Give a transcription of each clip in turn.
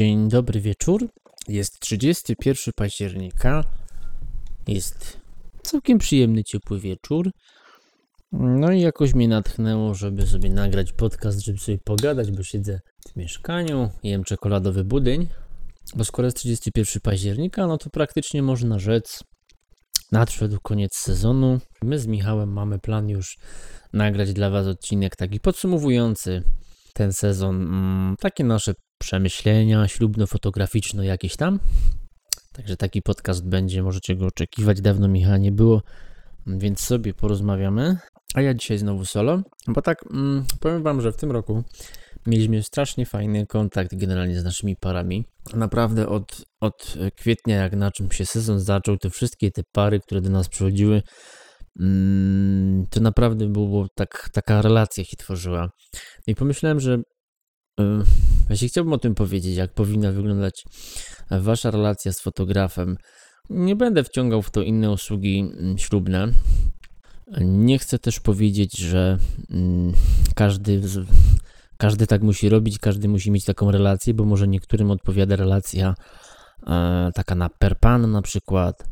Dzień dobry wieczór. Jest 31 października. Jest całkiem przyjemny, ciepły wieczór. No i jakoś mnie natchnęło, żeby sobie nagrać podcast, żeby sobie pogadać, bo siedzę w mieszkaniu, jem czekoladowy budyń. Bo skoro jest 31 października, no to praktycznie można rzec, nadszedł koniec sezonu. My z Michałem mamy plan już nagrać dla Was odcinek taki podsumowujący ten sezon. Mm, takie nasze przemyślenia ślubno-fotograficzne jakieś tam. Także taki podcast będzie, możecie go oczekiwać. Dawno Michała nie było, więc sobie porozmawiamy. A ja dzisiaj znowu solo, bo tak mm, powiem Wam, że w tym roku mieliśmy strasznie fajny kontakt generalnie z naszymi parami. Naprawdę od, od kwietnia, jak na czym się sezon zaczął, te wszystkie te pary, które do nas przychodziły, mm, to naprawdę było tak, taka relacja się tworzyła. I pomyślałem, że e, Właśnie chciałbym o tym powiedzieć, jak powinna wyglądać wasza relacja z fotografem. Nie będę wciągał w to inne usługi mm, ślubne. Nie chcę też powiedzieć, że mm, każdy, każdy tak musi robić, każdy musi mieć taką relację, bo może niektórym odpowiada relacja e, taka na perpan na przykład,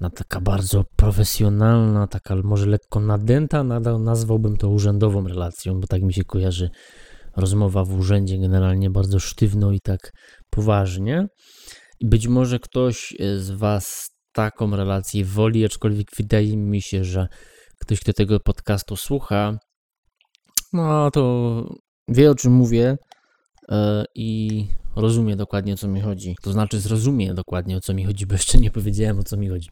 na taka bardzo profesjonalna, taka może lekko nadęta, nadal nazwałbym to urzędową relacją, bo tak mi się kojarzy rozmowa w urzędzie generalnie bardzo sztywno i tak poważnie. Być może ktoś z Was taką relację woli, aczkolwiek wydaje mi się, że ktoś, kto tego podcastu słucha, no to wie o czym mówię e, i rozumie dokładnie o co mi chodzi. To znaczy zrozumie dokładnie o co mi chodzi, bo jeszcze nie powiedziałem o co mi chodzi.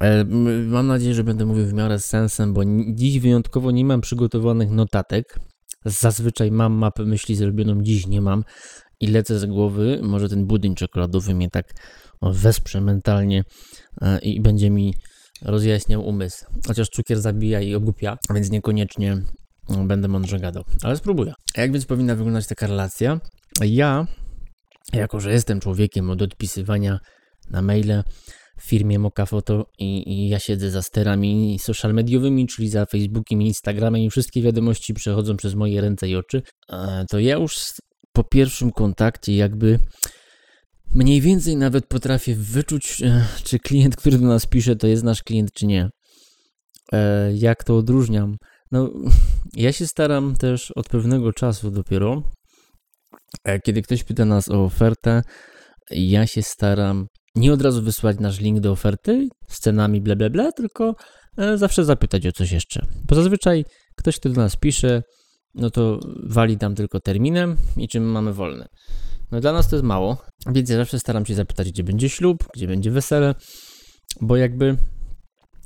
E, mam nadzieję, że będę mówił w miarę z sensem, bo dziś wyjątkowo nie mam przygotowanych notatek. Zazwyczaj mam mapę myśli zrobioną, dziś nie mam i lecę z głowy. Może ten budyń czekoladowy mnie tak wesprze mentalnie e, i będzie mi rozjaśniał umysł. Chociaż cukier zabija i ogłupia, więc niekoniecznie będę mądrze gadał, ale spróbuję. A jak więc powinna wyglądać taka relacja? Ja, jako że jestem człowiekiem od odpisywania na maile, w firmie Moka Foto i, i, ja siedzę za sterami social mediowymi, czyli za Facebookiem i Instagramem i wszystkie wiadomości przechodzą przez moje ręce i oczy, to ja już po pierwszym kontakcie jakby mniej więcej nawet potrafię wyczuć, e, czy klient, który do nas pisze, to jest nasz klient, czy nie. E, jak to odróżniam? No, ja się staram też od pewnego czasu dopiero, e, kiedy ktoś pyta nas o ofertę, ja się staram nie od razu wysłać nasz link do oferty z cenami bla bla bla, tylko e, zawsze zapytać o coś jeszcze. Bo zazwyczaj ktoś, kto do nas pisze, no to wali tam tylko terminem i czym mamy wolne. No dla nas to jest mało, więc ja zawsze staram się zapytać, gdzie będzie ślub, gdzie będzie wesele, bo jakby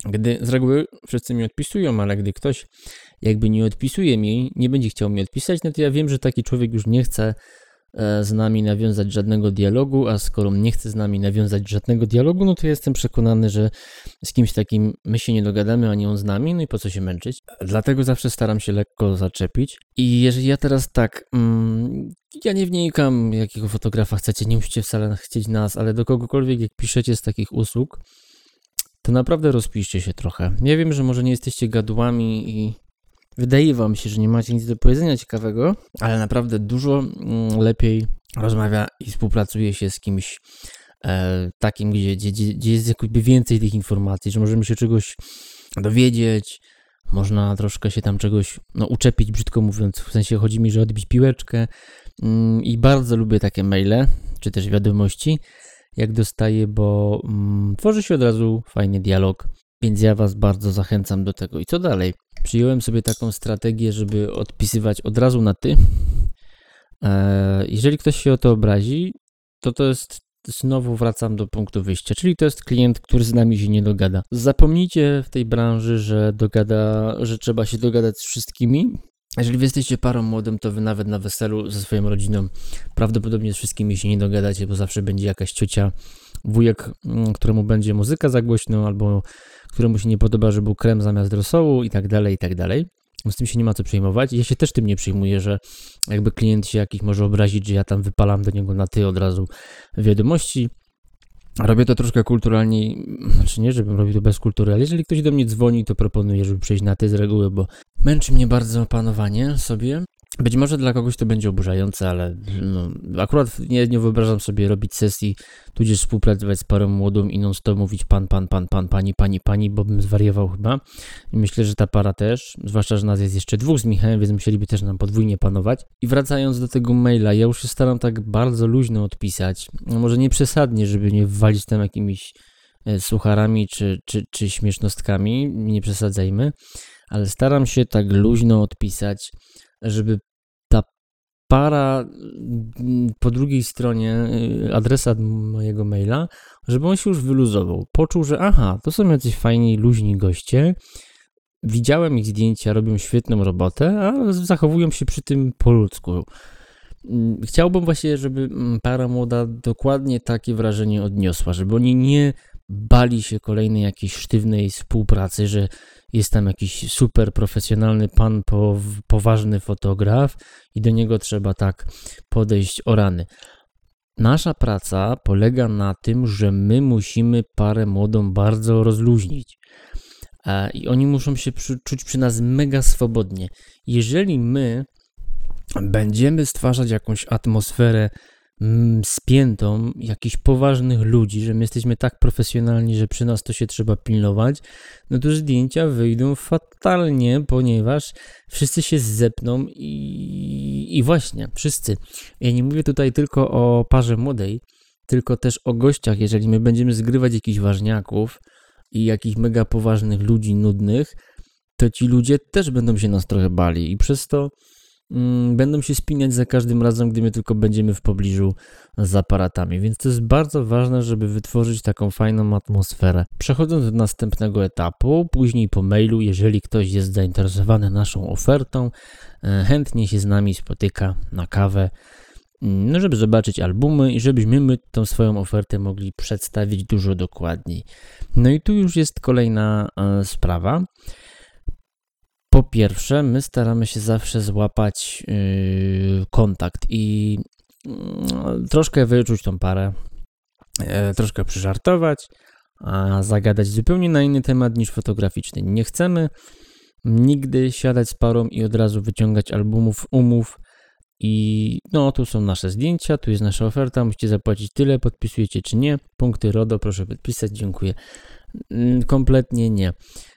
gdy z reguły wszyscy mi odpisują, ale gdy ktoś jakby nie odpisuje mi, nie będzie chciał mi odpisać, no to ja wiem, że taki człowiek już nie chce z nami nawiązać żadnego dialogu, a skoro nie chce z nami nawiązać żadnego dialogu, no to jestem przekonany, że z kimś takim my się nie dogadamy, ani on z nami, no i po co się męczyć. Dlatego zawsze staram się lekko zaczepić. I jeżeli ja teraz tak, mm, ja nie wnikam, jakiego fotografa chcecie, nie musicie wcale chcieć nas, ale do kogokolwiek, jak piszecie z takich usług, to naprawdę rozpiszcie się trochę. Ja wiem, że może nie jesteście gadłami i Wydaje wam się, że nie macie nic do powiedzenia ciekawego, ale naprawdę dużo mm, lepiej rozmawia i współpracuje się z kimś e, takim, gdzie, gdzie, gdzie jest jakby więcej tych informacji, że możemy się czegoś dowiedzieć, można troszkę się tam czegoś no, uczepić, brzydko mówiąc, w sensie chodzi mi, że odbić piłeczkę mm, i bardzo lubię takie maile, czy też wiadomości, jak dostaję, bo mm, tworzy się od razu fajny dialog, więc ja Was bardzo zachęcam do tego. I co dalej? Przyjąłem sobie taką strategię, żeby odpisywać od razu na ty. E, jeżeli ktoś się o to obrazi, to to jest znowu wracam do punktu wyjścia, czyli to jest klient, który z nami się nie dogada. Zapomnijcie w tej branży, że dogada, że trzeba się dogadać z wszystkimi. Jeżeli wy jesteście parą młodym, to wy nawet na weselu ze swoją rodziną prawdopodobnie z wszystkimi się nie dogadacie, bo zawsze będzie jakaś ciocia, wujek, mm, któremu będzie muzyka za głośno, albo któremu się nie podoba, że był krem zamiast rosołu i tak dalej, i tak dalej. Z tym się nie ma co przejmować. Ja się też tym nie przejmuję, że jakby klient się jakiś może obrazić, że ja tam wypalam do niego na ty od razu wiadomości. Robię to troszkę kulturalnie, znaczy nie, żebym robił to bez kultury, ale jeżeli ktoś do mnie dzwoni, to proponuję, żeby przejść na ty z reguły, bo męczy mnie bardzo panowanie sobie. Być może dla kogoś to będzie oburzające, ale no, akurat nie, nie wyobrażam sobie robić sesji, tudzież współpracować z parą młodą i non-stop mówić pan, pan, pan, pan, pani, pani, pani, bo bym zwariował chyba. I myślę, że ta para też, zwłaszcza, że nas jest jeszcze dwóch z Michałem, więc musieliby też nam podwójnie panować. I wracając do tego maila, ja już się staram tak bardzo luźno odpisać, no może nie przesadnie, żeby nie wwalić tam jakimiś e, sucharami czy, czy, czy śmiesznostkami, nie przesadzajmy, ale staram się tak luźno odpisać, żeby para mm, po drugiej stronie y, adresat mojego maila, żeby on się już wyluzował. Poczuł, że aha, to są jacyś fajni, luźni goście. Widziałem ich zdjęcia, robią świetną robotę, a zachowują się przy tym po ludzku. Mm, chciałbym właśnie, żeby mm, para młoda dokładnie takie wrażenie odniosła, żeby oni nie bali się kolejnej jakiejś sztywnej współpracy, że jest tam jakiś super profesjonalny pan, po, poważny fotograf i do niego trzeba tak podejść o rany. Nasza praca polega na tym, że my musimy parę młodą bardzo rozluźnić. I oni muszą się czuć przy nas mega swobodnie. Jeżeli my będziemy stwarzać jakąś atmosferę spiętą jakichś poważnych ludzi, że my jesteśmy tak profesjonalni, że przy nas to się trzeba pilnować, no to zdjęcia wyjdą fatalnie, ponieważ wszyscy się zepną i, i właśnie, wszyscy. Ja nie mówię tutaj tylko o parze młodej, tylko też o gościach. Jeżeli my będziemy zgrywać jakichś ważniaków i jakichś mega poważnych ludzi nudnych, to ci ludzie też będą się nas trochę bali i przez to Mm, będą się spinać za każdym razem, gdy my tylko będziemy w pobliżu z aparatami. Więc to jest bardzo ważne, żeby wytworzyć taką fajną atmosferę. Przechodząc do następnego etapu, później po mailu, jeżeli ktoś jest zainteresowany naszą ofertą, e, chętnie się z nami spotyka na kawę, mm, no żeby zobaczyć albumy i żebyśmy my tą swoją ofertę mogli przedstawić dużo dokładniej. No i tu już jest kolejna e, sprawa. Po pierwsze, my staramy się zawsze złapać yy, kontakt i yy, troszkę wyczuć tą parę, yy, troszkę przyżartować, a zagadać zupełnie na inny temat niż fotograficzny. Nie chcemy nigdy siadać z parą i od razu wyciągać albumów, umów i no, tu są nasze zdjęcia, tu jest nasza oferta, musicie zapłacić tyle, podpisujecie czy nie. Punkty RODO, proszę podpisać, dziękuję. Mm, kompletnie nie.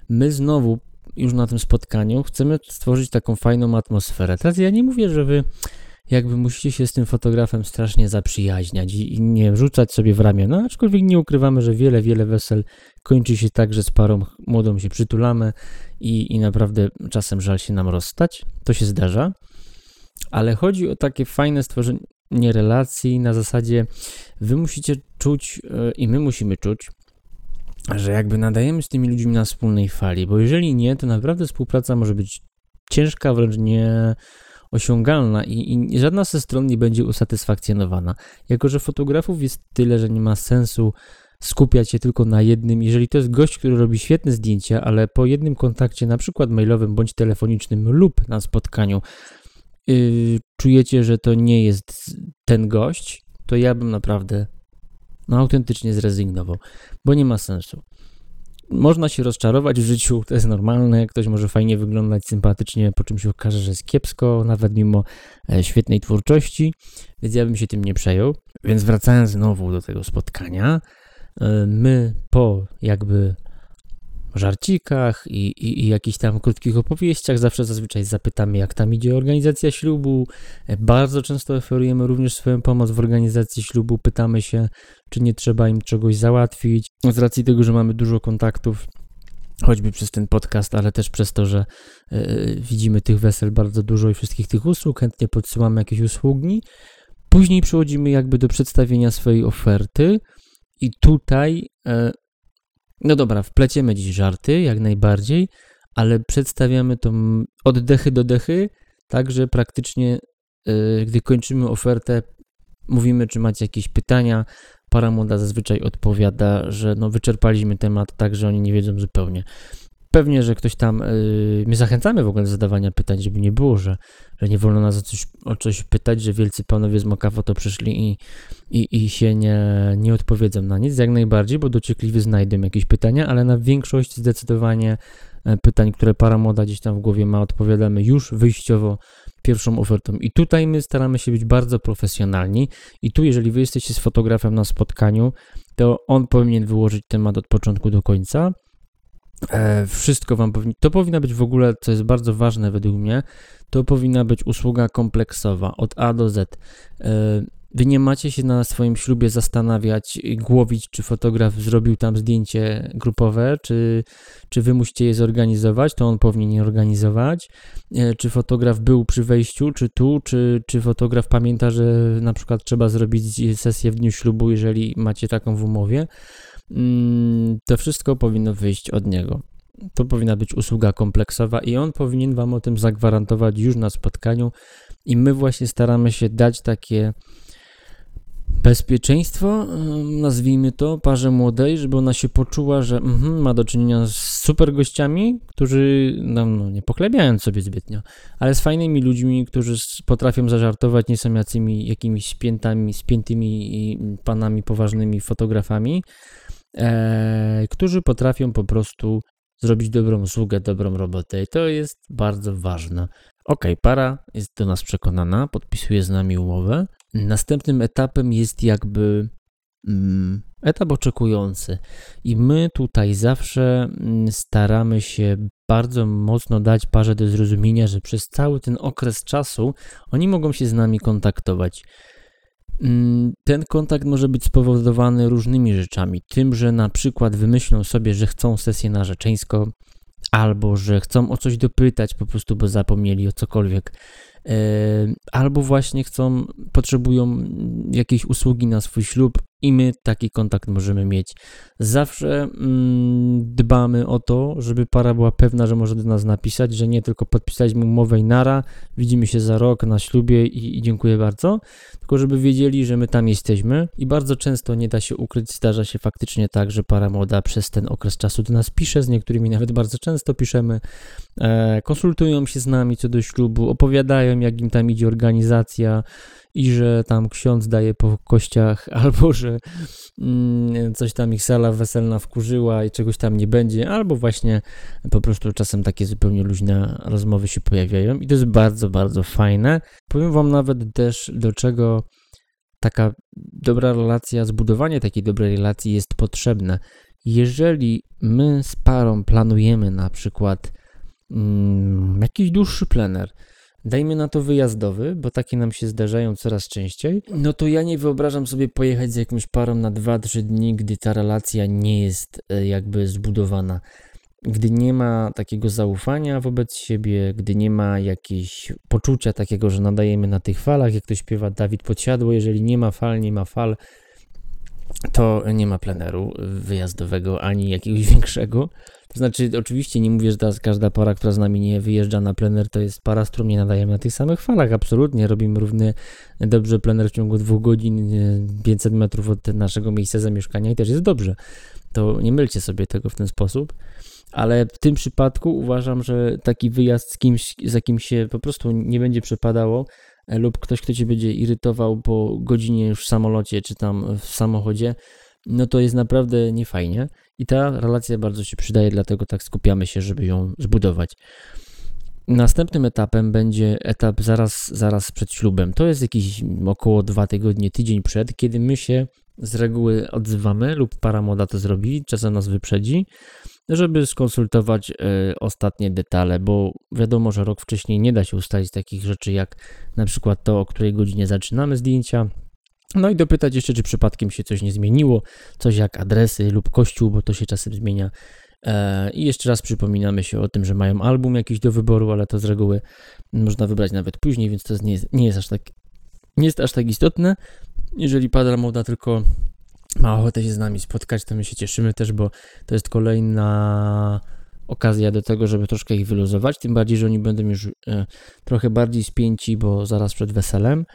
My znowu już na tym spotkaniu chcemy stworzyć taką fajną atmosferę. Teraz ja nie mówię, że wy jakby musicie się z tym fotografem strasznie zaprzyjaźniać i, i nie rzucać sobie w ramię. No, aczkolwiek nie ukrywamy, że wiele, wiele wesel kończy się tak, że z parą młodą się przytulamy i, i naprawdę czasem żal się nam rozstać. To się zdarza. Ale chodzi o takie fajne stworzenie relacji na zasadzie wy musicie czuć yy, i my musimy czuć, że jakby nadajemy z tymi ludźmi na wspólnej fali, bo jeżeli nie, to naprawdę współpraca może być ciężka, wręcz nie osiągalna i, i żadna ze stron nie będzie usatysfakcjonowana. Jako, że fotografów jest tyle, że nie ma sensu skupiać się tylko na jednym. Jeżeli to jest gość, który robi świetne zdjęcia, ale po jednym kontakcie, na przykład mailowym bądź telefonicznym lub na spotkaniu, yy, czujecie, że to nie jest ten gość, to ja bym naprawdę no, autentycznie zrezygnował, bo nie ma sensu. Można się rozczarować w życiu, to jest normalne. Ktoś może fajnie wyglądać, sympatycznie, po czym się okaże, że jest kiepsko, nawet mimo e, świetnej twórczości, więc ja bym się tym nie przejął. Więc wracając znowu do tego spotkania, e, my po jakby żarcikach i, i, i jakichś tam krótkich opowieściach. Zawsze zazwyczaj zapytamy, jak tam idzie organizacja ślubu. E, bardzo często oferujemy również swoją pomoc w organizacji ślubu. Pytamy się, czy nie trzeba im czegoś załatwić. Z racji tego, że mamy dużo kontaktów, choćby przez ten podcast, ale też przez to, że yy, widzimy tych wesel bardzo dużo i wszystkich tych usług, chętnie podsyłamy jakieś usługi. Później przechodzimy jakby do przedstawienia swojej oferty. I tutaj e, no dobra, wpleciemy dziś żarty, jak najbardziej, ale przedstawiamy to od dechy do dechy, tak że praktycznie, yy, gdy kończymy ofertę, mówimy, czy macie jakieś pytania. Para młoda zazwyczaj odpowiada, że no wyczerpaliśmy temat, tak że oni nie wiedzą zupełnie. Pewnie, że ktoś tam, yy, my zachęcamy w ogóle do zadawania pytań, żeby nie było, że, że nie wolno nas o coś, o coś pytać, że wielcy panowie z Mokawo to przyszli i, i, i się nie, nie odpowiedzą na nic, jak najbardziej, bo dociekliwi znajdą jakieś pytania, ale na większość zdecydowanie e, pytań, które para młoda gdzieś tam w głowie ma, odpowiadamy już wyjściowo pierwszą ofertą. I tutaj my staramy się być bardzo profesjonalni. I tu, jeżeli wy jesteście z fotografem na spotkaniu, to on powinien wyłożyć temat od początku do końca. E, wszystko wam powinno. To powinna być w ogóle, co jest bardzo ważne według mnie, to powinna być usługa kompleksowa od A do Z. E, Wy nie macie się na swoim ślubie zastanawiać głowić, czy fotograf zrobił tam zdjęcie grupowe, czy, czy wy musicie je zorganizować, to on powinien je organizować. E, czy fotograf był przy wejściu, czy tu, czy, czy fotograf pamięta, że na przykład trzeba zrobić sesję w dniu ślubu, jeżeli macie taką w umowie. Mm, to wszystko powinno wyjść od niego. To powinna być usługa kompleksowa i on powinien Wam o tym zagwarantować już na spotkaniu. I my właśnie staramy się dać takie bezpieczeństwo, nazwijmy to, parze młodej, żeby ona się poczuła, że mm, ma do czynienia z super gościami, którzy, no, no, nie pochlebiając sobie zbytnio, ale z fajnymi ludźmi, którzy potrafią zażartować, nie są jacymi jakimiś spiętami, spiętymi panami poważnymi fotografami, e, którzy potrafią po prostu zrobić dobrą usługę, dobrą robotę i to jest bardzo ważne. Ok, para jest do nas przekonana, podpisuje z nami umowę. Następnym etapem jest jakby mm, etap oczekujący. I my tutaj zawsze mm, staramy się bardzo mocno dać parze do zrozumienia, że przez cały ten okres czasu oni mogą się z nami kontaktować. Mm, ten kontakt może być spowodowany różnymi rzeczami. Tym, że na przykład wymyślą sobie, że chcą sesję narzeczeńską, albo że chcą o coś dopytać po prostu, bo zapomnieli o cokolwiek, albo właśnie chcą, potrzebują jakiejś usługi na swój ślub i my taki kontakt możemy mieć. Zawsze mm, dbamy o to, żeby para była pewna, że może do nas napisać, że nie tylko podpisaliśmy umowę i nara, widzimy się za rok na ślubie i, i dziękuję bardzo, tylko żeby wiedzieli, że my tam jesteśmy i bardzo często nie da się ukryć, zdarza się faktycznie tak, że para młoda przez ten okres czasu do nas pisze, z niektórymi nawet bardzo często piszemy, e, konsultują się z nami co do ślubu, opowiadają jak im tam idzie organizacja, i że tam ksiądz daje po kościach, albo że mm, coś tam ich sala weselna wkurzyła i czegoś tam nie będzie, albo właśnie po prostu czasem takie zupełnie luźne rozmowy się pojawiają i to jest bardzo, bardzo fajne. Powiem Wam nawet też, do czego taka dobra relacja, zbudowanie takiej dobrej relacji jest potrzebne. Jeżeli my z parą planujemy na przykład mm, jakiś dłuższy plener, dajmy na to wyjazdowy, bo takie nam się zdarzają coraz częściej, no to ja nie wyobrażam sobie pojechać z jakąś parą na 2-3 dni, gdy ta relacja nie jest e, jakby zbudowana. Gdy nie ma takiego zaufania wobec siebie, gdy nie ma jakiegoś poczucia takiego, że nadajemy na tych falach, jak to śpiewa Dawid Podsiadło, jeżeli nie ma fal, nie ma fal, to nie ma pleneru wyjazdowego ani jakiegoś większego. To znaczy, oczywiście nie mówię, że teraz każda para, która z nami nie wyjeżdża na plener, to jest para, z którą nie nadajemy na tych samych falach. Absolutnie robimy równy dobrze plener w ciągu dwóch godzin, 500 metrów od naszego miejsca zamieszkania i też jest dobrze. To nie mylcie sobie tego w ten sposób. Ale w tym przypadku uważam, że taki wyjazd z kimś, za kim się po prostu nie będzie przepadało, e, lub ktoś, kto cię będzie irytował po godzinie już w samolocie czy tam w samochodzie, no to jest naprawdę niefajnie i ta relacja bardzo się przydaje, dlatego tak skupiamy się, żeby ją zbudować. Następnym etapem będzie etap zaraz, zaraz przed ślubem. To jest jakieś około dwa tygodnie, tydzień przed, kiedy my się z reguły odzywamy lub para młoda to zrobi, czasem nas wyprzedzi, żeby skonsultować y, ostatnie detale, bo wiadomo, że rok wcześniej nie da się ustalić takich rzeczy jak na przykład to, o której godzinie zaczynamy zdjęcia, no i dopytać jeszcze, czy przypadkiem się coś nie zmieniło, coś jak adresy lub kościół, bo to się czasem zmienia. E, I jeszcze raz przypominamy się o tym, że mają album jakiś do wyboru, ale to z reguły można wybrać nawet później, więc to nie jest, nie jest, aż, tak, nie jest aż tak istotne. Jeżeli pada moda tylko ma ochotę się z nami spotkać, to my się cieszymy też, bo to jest kolejna okazja do tego, żeby troszkę ich wyluzować, tym bardziej, że oni będą już e, trochę bardziej spięci, bo zaraz przed weselem.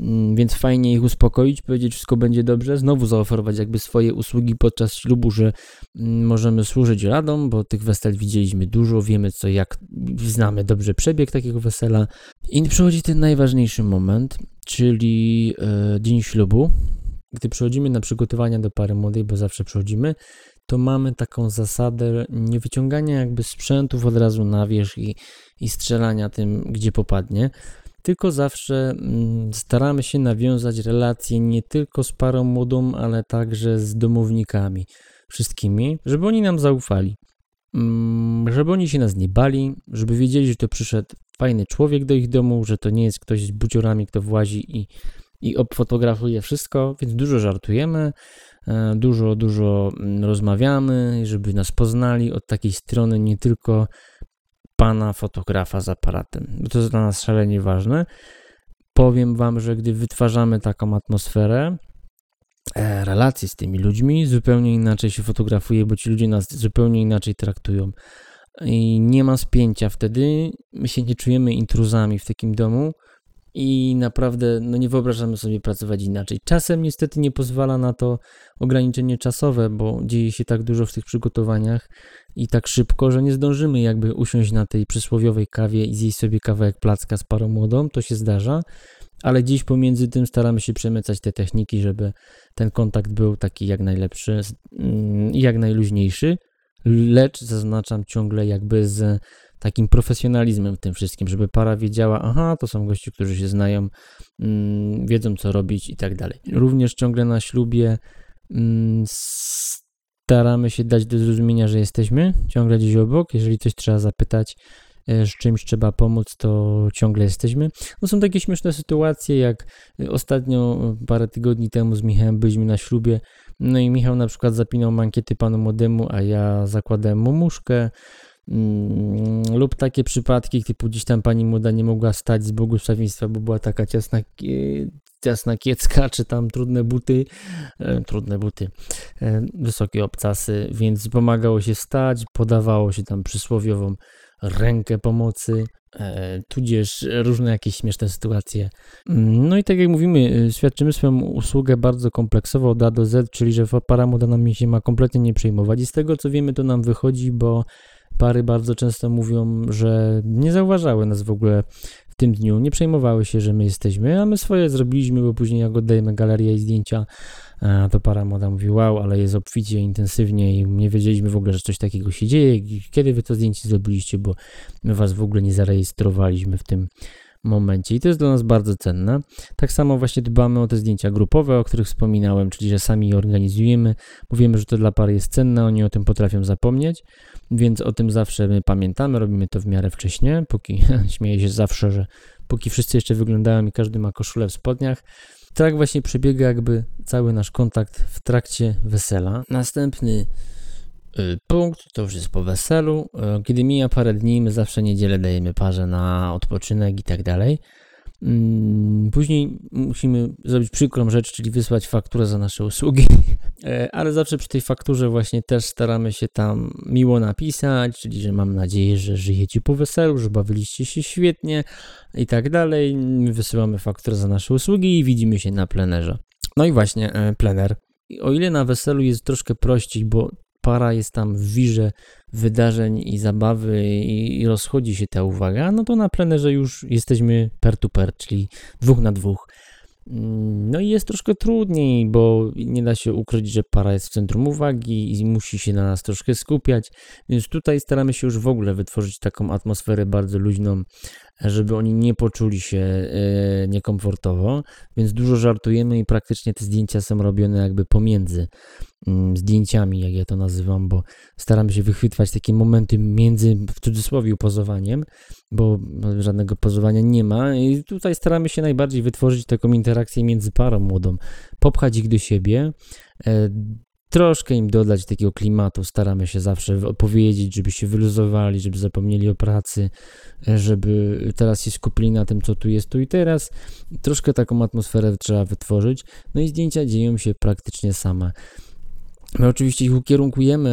Mm, więc fajnie ich uspokoić, powiedzieć, wszystko będzie dobrze, znowu zaoferować jakby swoje usługi podczas ślubu, że mm, możemy służyć radą, bo tych wesel widzieliśmy dużo, wiemy co, jak znamy dobrze przebieg takiego wesela. I przychodzi ten najważniejszy moment, czyli e, dzień ślubu. Gdy przychodzimy na przygotowania do pary młodej, bo zawsze przychodzimy, to mamy taką zasadę nie wyciągania jakby sprzętów od razu na wierzch i, i strzelania tym, gdzie popadnie tylko zawsze mm, staramy się nawiązać relacje nie tylko z parą młodą, ale także z domownikami, wszystkimi, żeby oni nam zaufali. Mm, żeby oni się nas nie bali, żeby wiedzieli, że to przyszedł fajny człowiek do ich domu, że to nie jest ktoś z buciorami, kto włazi i, i obfotografuje wszystko, więc dużo żartujemy, e, dużo, dużo mm, rozmawiamy, żeby nas poznali od takiej strony nie tylko pana fotografa z aparatem. To jest dla nas szalenie ważne. Powiem wam, że gdy wytwarzamy taką atmosferę, e, relacje z tymi ludźmi, zupełnie inaczej się fotografuje, bo ci ludzie nas zupełnie inaczej traktują. I nie ma spięcia wtedy, my się nie czujemy intruzami w takim domu i naprawdę no nie wyobrażamy sobie pracować inaczej. Czasem niestety nie pozwala na to ograniczenie czasowe, bo dzieje się tak dużo w tych przygotowaniach i tak szybko, że nie zdążymy jakby usiąść na tej przysłowiowej kawie i zjeść sobie kawałek placka z parą młodą, to się zdarza, ale gdzieś pomiędzy tym staramy się przemycać te techniki, żeby ten kontakt był taki jak najlepszy mm, jak najluźniejszy, lecz zaznaczam ciągle jakby z takim profesjonalizmem w tym wszystkim, żeby para wiedziała, aha, to są goście, którzy się znają, mm, wiedzą co robić i tak dalej. Również ciągle na ślubie mm, staramy się dać do zrozumienia, że jesteśmy ciągle gdzieś obok, jeżeli coś trzeba zapytać, e, z czymś trzeba pomóc, to ciągle jesteśmy. No są takie śmieszne sytuacje, jak ostatnio parę tygodni temu z Michałem byliśmy na ślubie, no i Michał na przykład zapinał mankiety panu młodemu, a ja zakładałem mu muszkę, Mm, lub takie przypadki, typu gdzieś tam pani młoda nie mogła stać z błogosławieństwa, bo była taka ciasna, ciasna kiecka, czy tam trudne buty, e, trudne buty, e, wysokie obcasy, więc pomagało się stać, podawało się tam przysłowiową rękę pomocy, e, tudzież różne jakieś śmieszne sytuacje. Mm, no i tak jak mówimy, świadczymy swoją usługę bardzo kompleksowo od A do Z, czyli że para młoda nam się ma kompletnie nie przejmować i z tego co wiemy to nam wychodzi, bo Pary bardzo często mówią, że nie zauważały nas w ogóle w tym dniu, nie przejmowały się, że my jesteśmy, a my swoje zrobiliśmy, bo później jak oddajemy galerię i zdjęcia, to para młoda mówi, wow, ale jest obficie, intensywnie i nie wiedzieliśmy w ogóle, że coś takiego się dzieje. Kiedy wy to zdjęcie zrobiliście, bo my was w ogóle nie zarejestrowaliśmy w tym momencie i to jest dla nas bardzo cenne. Tak samo właśnie dbamy o te zdjęcia grupowe, o których wspominałem, czyli że sami je organizujemy, mówimy, że to dla pary jest cenne, oni o tym potrafią zapomnieć, więc o tym zawsze my pamiętamy, robimy to w miarę wcześnie, póki śmieję się zawsze, że póki wszyscy jeszcze wyglądają i każdy ma koszulę w spodniach. Tak właśnie przebiega jakby cały nasz kontakt w trakcie wesela. Następny punkt, to już jest po weselu. Y, kiedy mija parę dni, my zawsze niedzielę dajemy parze na odpoczynek i tak dalej. Mm, później musimy zrobić przykrą rzecz, czyli wysłać fakturę za nasze usługi, e, ale zawsze przy tej fakturze właśnie też staramy się tam miło napisać, czyli że mam nadzieję, że żyjecie po weselu, że bawiliście się świetnie i tak dalej. Wysyłamy fakturę za nasze usługi i widzimy się na plenerze. No i właśnie e, plener. O ile na weselu jest troszkę prościej, bo para jest tam w wirze wydarzeń i zabawy i, i rozchodzi się ta uwaga, no to na plenerze już jesteśmy per to per, czyli dwóch na dwóch. Mm, no i jest troszkę trudniej, bo nie da się ukryć, że para jest w centrum uwagi i musi się na nas troszkę skupiać, więc tutaj staramy się już w ogóle wytworzyć taką atmosferę bardzo luźną, żeby oni nie poczuli się e, niekomfortowo, więc dużo żartujemy i praktycznie te zdjęcia są robione jakby pomiędzy mm, zdjęciami, jak ja to nazywam, bo staramy się wychwytywać takie momenty między, w cudzysłowie, pozowaniem, bo żadnego pozowania nie ma i tutaj staramy się najbardziej wytworzyć taką interakcję między parą młodą, popchać ich do siebie, e, troszkę im dodać takiego klimatu. Staramy się zawsze opowiedzieć, żeby się wyluzowali, żeby zapomnieli o pracy, żeby teraz się skupili na tym, co tu jest, tu i teraz. Troszkę taką atmosferę trzeba wytworzyć. No i zdjęcia dzieją się praktycznie same. My oczywiście ich ukierunkujemy,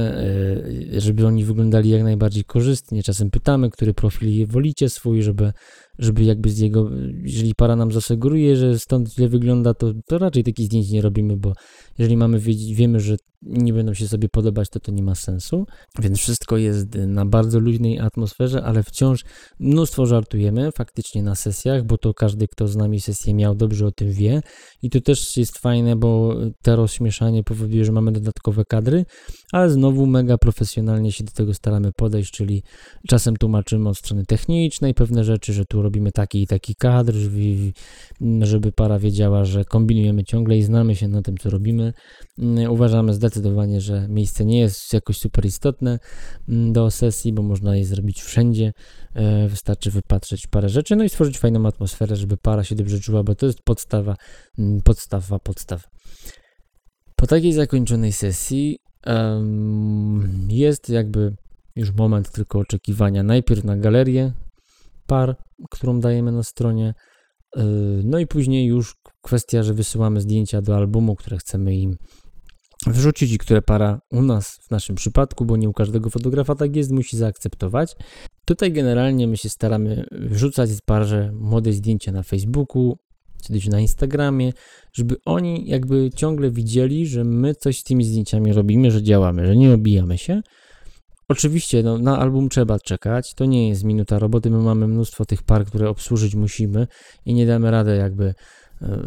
e, żeby oni wyglądali jak najbardziej korzystnie. Czasem pytamy, który profil wolicie swój, żeby żeby jakby z jego, jeżeli para nam zasugeruje, że stąd źle wygląda, to, to raczej takich zdjęć nie robimy, bo jeżeli mamy wiedzieć, wiemy, że nie będą się sobie podobać, to to nie ma sensu. Więc wszystko jest na bardzo luźnej atmosferze, ale wciąż mnóstwo żartujemy faktycznie na sesjach, bo to każdy, kto z nami sesję miał, dobrze o tym wie. I to też jest fajne, bo te rozśmieszanie powoduje, że mamy dodatkowe kadry, ale znowu mega profesjonalnie się do tego staramy podejść, czyli czasem tłumaczymy od strony technicznej pewne rzeczy, że tu robimy taki i taki kadr, żeby, para wiedziała, że kombinujemy ciągle i znamy się na tym, co robimy. Mm, uważamy zdecydowanie, że miejsce nie jest jakoś super istotne mm, do sesji, bo można je zrobić wszędzie. E, wystarczy wypatrzeć parę rzeczy, no i stworzyć fajną atmosferę, żeby para się dobrze czuła, bo to jest podstawa, mm, podstawa, podstawa. Po takiej zakończonej sesji um, jest jakby już moment tylko oczekiwania. Najpierw na galerię par, którą dajemy na stronie, yy, no i później już kwestia, że wysyłamy zdjęcia do albumu, które chcemy im wrzucić i które para u nas, w naszym przypadku, bo nie u każdego fotografa tak jest, musi zaakceptować. Tutaj generalnie my się staramy wrzucać z parze młode zdjęcia na Facebooku, czy na Instagramie, żeby oni jakby ciągle widzieli, że my coś z tymi zdjęciami robimy, że działamy, że nie obijamy się. Oczywiście no, na album trzeba czekać, to nie jest minuta roboty, my mamy mnóstwo tych par, które obsłużyć musimy i nie damy rady jakby e,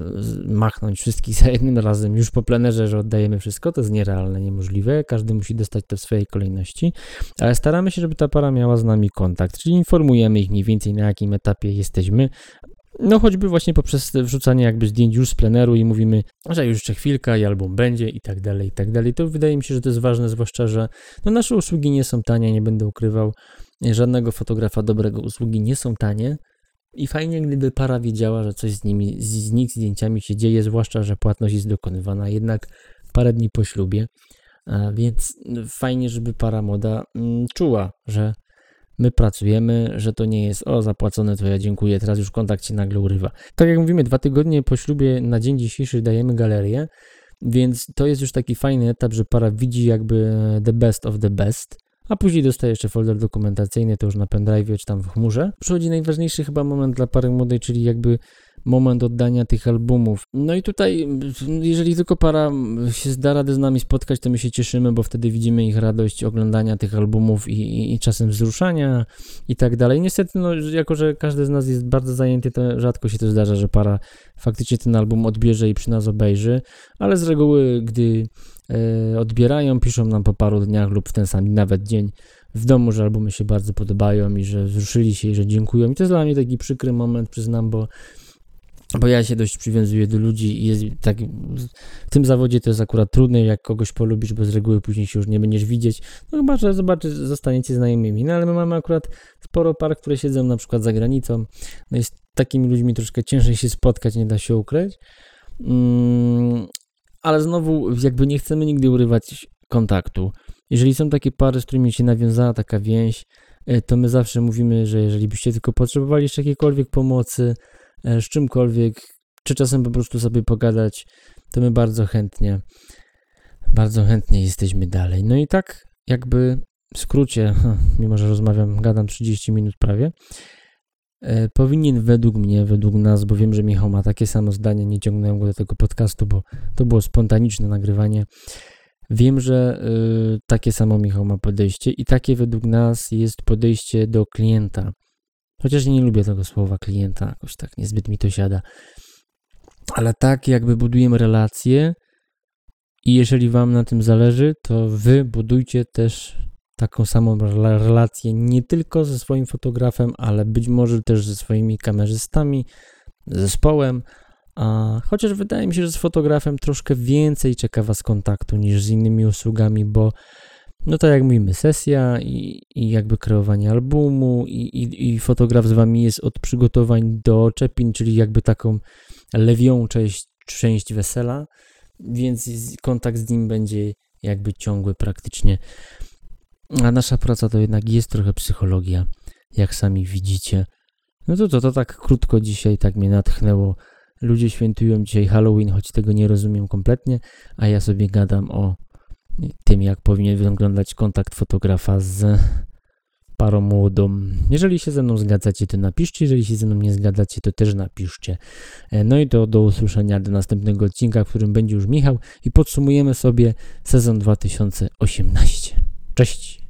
machnąć wszystkich za jednym razem już po plenerze, że oddajemy wszystko, to jest nierealne, niemożliwe, każdy musi dostać to w swojej kolejności, ale staramy się, żeby ta para miała z nami kontakt, czyli informujemy ich mniej więcej na jakim etapie jesteśmy, no choćby właśnie poprzez wrzucanie jakby zdjęć już z pleneru i mówimy, że już jeszcze chwilka i album będzie i tak dalej, i tak dalej. To wydaje mi się, że to jest ważne, zwłaszcza, że no nasze usługi nie są tanie, nie będę ukrywał. Żadnego fotografa dobrego usługi nie są tanie. I fajnie, gdyby para wiedziała, że coś z nimi, z nich zdjęciami się dzieje, zwłaszcza, że płatność jest dokonywana jednak parę dni po ślubie. Więc fajnie, żeby para moda mm, czuła, że my pracujemy, że to nie jest o zapłacone, to ja dziękuję, teraz już kontakt się nagle urywa. Tak jak mówimy, dwa tygodnie po ślubie na dzień dzisiejszy dajemy galerię, więc to jest już taki fajny etap, że para widzi jakby the best of the best, a później dostaje jeszcze folder dokumentacyjny, to już na pendrive czy tam w chmurze. Przychodzi najważniejszy chyba moment dla pary młodej, czyli jakby moment oddania tych albumów. No i tutaj, jeżeli tylko para się zda radę z nami spotkać, to my się cieszymy, bo wtedy widzimy ich radość oglądania tych albumów i, i, i czasem wzruszania i tak dalej. Niestety, no, jako że każdy z nas jest bardzo zajęty, to rzadko się to zdarza, że para faktycznie ten album odbierze i przy nas obejrzy, ale z reguły, gdy e, odbierają, piszą nam po paru dniach lub w ten sam nawet dzień w domu, że albumy się bardzo podobają i że wzruszyli się i że dziękują. I to jest dla mnie taki przykry moment, przyznam, bo bo ja się dość przywiązuję do ludzi i jest tak, w tym zawodzie to jest akurat trudne, jak kogoś polubisz, bo z reguły później się już nie będziesz widzieć, no chyba, że zobaczysz, zostaniecie znajomymi, no ale my mamy akurat sporo par, które siedzą na przykład za granicą, no jest takimi ludźmi troszkę ciężej się spotkać, nie da się ukryć, mm, ale znowu jakby nie chcemy nigdy urywać kontaktu. Jeżeli są takie pary, z którymi się nawiązała taka więź, e, to my zawsze mówimy, że jeżeli byście tylko potrzebowali jeszcze jakiejkolwiek pomocy, z czymkolwiek, czy czasem po prostu sobie pogadać, to my bardzo chętnie, bardzo chętnie jesteśmy dalej. No i tak jakby w skrócie, mimo że rozmawiam, gadam 30 minut prawie, e, powinien według mnie, według nas, bo wiem, że Michał ma takie samo zdanie, nie ciągnąłem go do tego podcastu, bo to było spontaniczne nagrywanie. Wiem, że y, takie samo Michał ma podejście i takie według nas jest podejście do klienta. Chociaż nie lubię tego słowa klienta, jakoś tak niezbyt mi to siada. Ale tak jakby budujemy relacje i jeżeli wam na tym zależy, to wy budujcie też taką samą relację nie tylko ze swoim fotografem, ale być może też ze swoimi kamerzystami, zespołem. A chociaż wydaje mi się, że z fotografem troszkę więcej czeka was kontaktu niż z innymi usługami, bo no tak jak mówimy, sesja i, i jakby kreowanie albumu i, i, i, fotograf z wami jest od przygotowań do czepin, czyli jakby taką lewią część, część wesela, więc kontakt z nim będzie jakby ciągły praktycznie. A nasza praca to jednak jest trochę psychologia, jak sami widzicie. No to, to, to tak krótko dzisiaj, tak mnie natchnęło. Ludzie świętują dzisiaj Halloween, choć tego nie rozumiem kompletnie, a ja sobie gadam o tym, jak powinien wyglądać kontakt fotografa z parą młodą. Jeżeli się ze mną zgadzacie, to napiszcie, jeżeli się ze mną nie zgadzacie, to też napiszcie. E, no i to do usłyszenia do następnego odcinka, w którym będzie już Michał i podsumujemy sobie sezon 2018. Cześć!